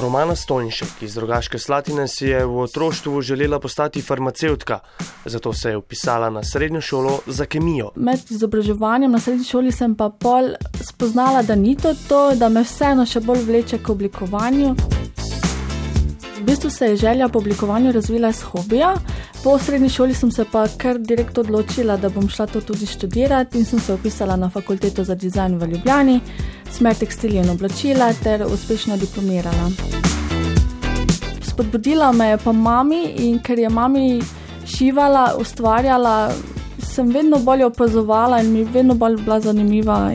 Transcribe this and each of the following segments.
Romana Stonjšek iz Rogaške Slatine si je v otroštvu želela postati farmacevtka, zato se je upisala na srednjo šolo za kemijo. Med izobraževanjem na srednji šoli sem pa pol spoznala, da ni to, to da me vseeno še bolj vleče k oblikovanju. V bistvu se je želja po oblikovanju razvila iz hobija. Po srednji šoli sem se pa kar direkt odločila, da bom šla to tudi študirati in sem se upisala na fakulteto za dizajn v Ljubljani, smer tekstilije in oblačila ter uspešno diplomirala. Spodbudila me je pa mami in ker je mami šivala, ustvarjala, sem vedno bolj opazovala in mi vedno bolj bila zanimiva.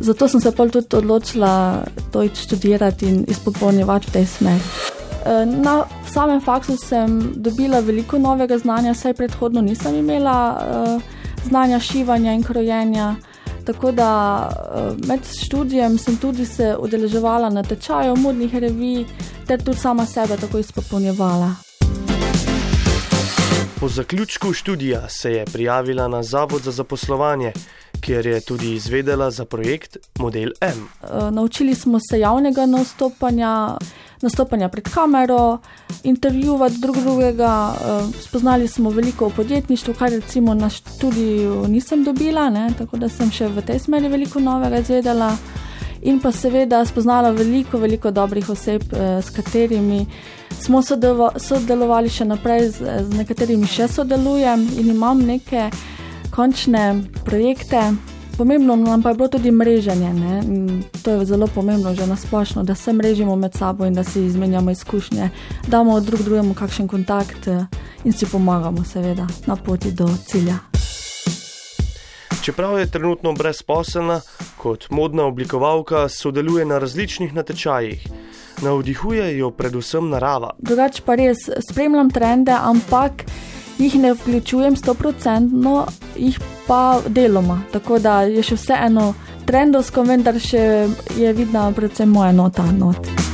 Zato sem se pol tudi odločila to študirati in izpopolnjevati v tej smeri. Eh, na samem faksu sem dobila veliko novega znanja, saj predhodno nisem imela uh, znanja šivanja in krojenja. Tako da uh, med študijem sem tudi se udeleževala na tečaju modnih revij, ter tudi sama sebe tako izpopolnjevala. Po zaključku študija se je prijavila na Zavod za zaposlovanje, kjer je tudi izvedela za projekt Model M. Uh, naučili smo se javnega nastopanja nastopanja pred kamero, intervjuvati drug drugega. Uh, spoznali smo veliko o podjetništvu, kar recimo na študiju nisem dobila, ne? tako da sem še v tej smeri veliko novega izvedela. In pa seveda spoznala veliko, veliko dobrih oseb, eh, s katerimi smo sodelovali še naprej, z, z nekaterimi še sodelujem in imam neke končne projekte. Pomembno nam pa je bilo tudi mreženje. Ne? To je zelo pomembno, že nasplošno, da se mrežimo med sabo in da si izmenjamo izkušnje, damo drug drugemu kakšen kontakt eh, in si pomagamo, seveda, na poti do cilja. Čeprav je trenutno brezposelna, kot modna oblikovalka sodeluje na različnih natečajih. Navdihuje jo predvsem narava. Drugače pa res spremljam trende, ampak jih ne vključujem stoprocentno, jih pa deloma. Tako da je še vseeno trendovsko, vendar še je vidna predvsem moja nota. Not.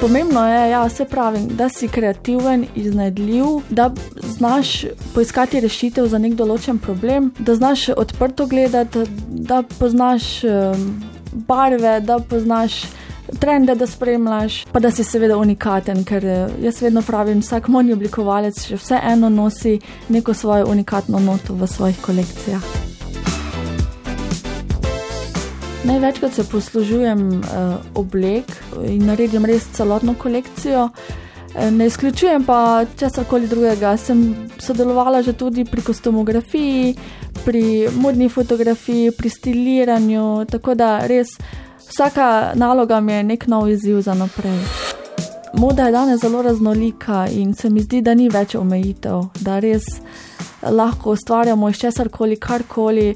Pomembno je, ja, pravi, da si kreativen, iznajdljiv, da znaš poiskati rešitev za nek določen problem, da znaš odprto gledati, da poznaš barve, da poznaš trende, da spremljaš, pa da si seveda unikaten, ker eh, jaz vedno pravim, vsak modni oblikovalec še vseeno nosi neko svojo unikatno noto v svojih kolekcijah. Največkrat se poslužujem uh, oblek in naredim res celotno kolekcijo. Eh, ne izključujem pa česar koli drugega. Sem sodelovala že tudi pri kostumografiji, pri modni fotografiji, pri stiliranju, tako da res Vsaka naloga mi je nek nov izziv za naprej. Moda je danes zelo raznolika in se mi zdi, da ni več omejitev, da res lahko ustvarjamo iz česar koli, karkoli.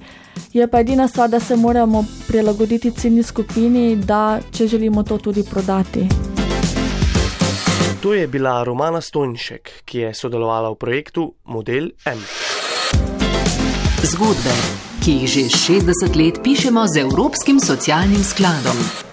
Je pa edina stvar, da se moramo prilagoditi ciljni skupini, da če želimo to tudi prodati. To je bila Romana Stonjšek, ki je sodelovala v projektu Model M. Zgodbe ki jih že 60 let pišemo z Evropskim socialnim skladom.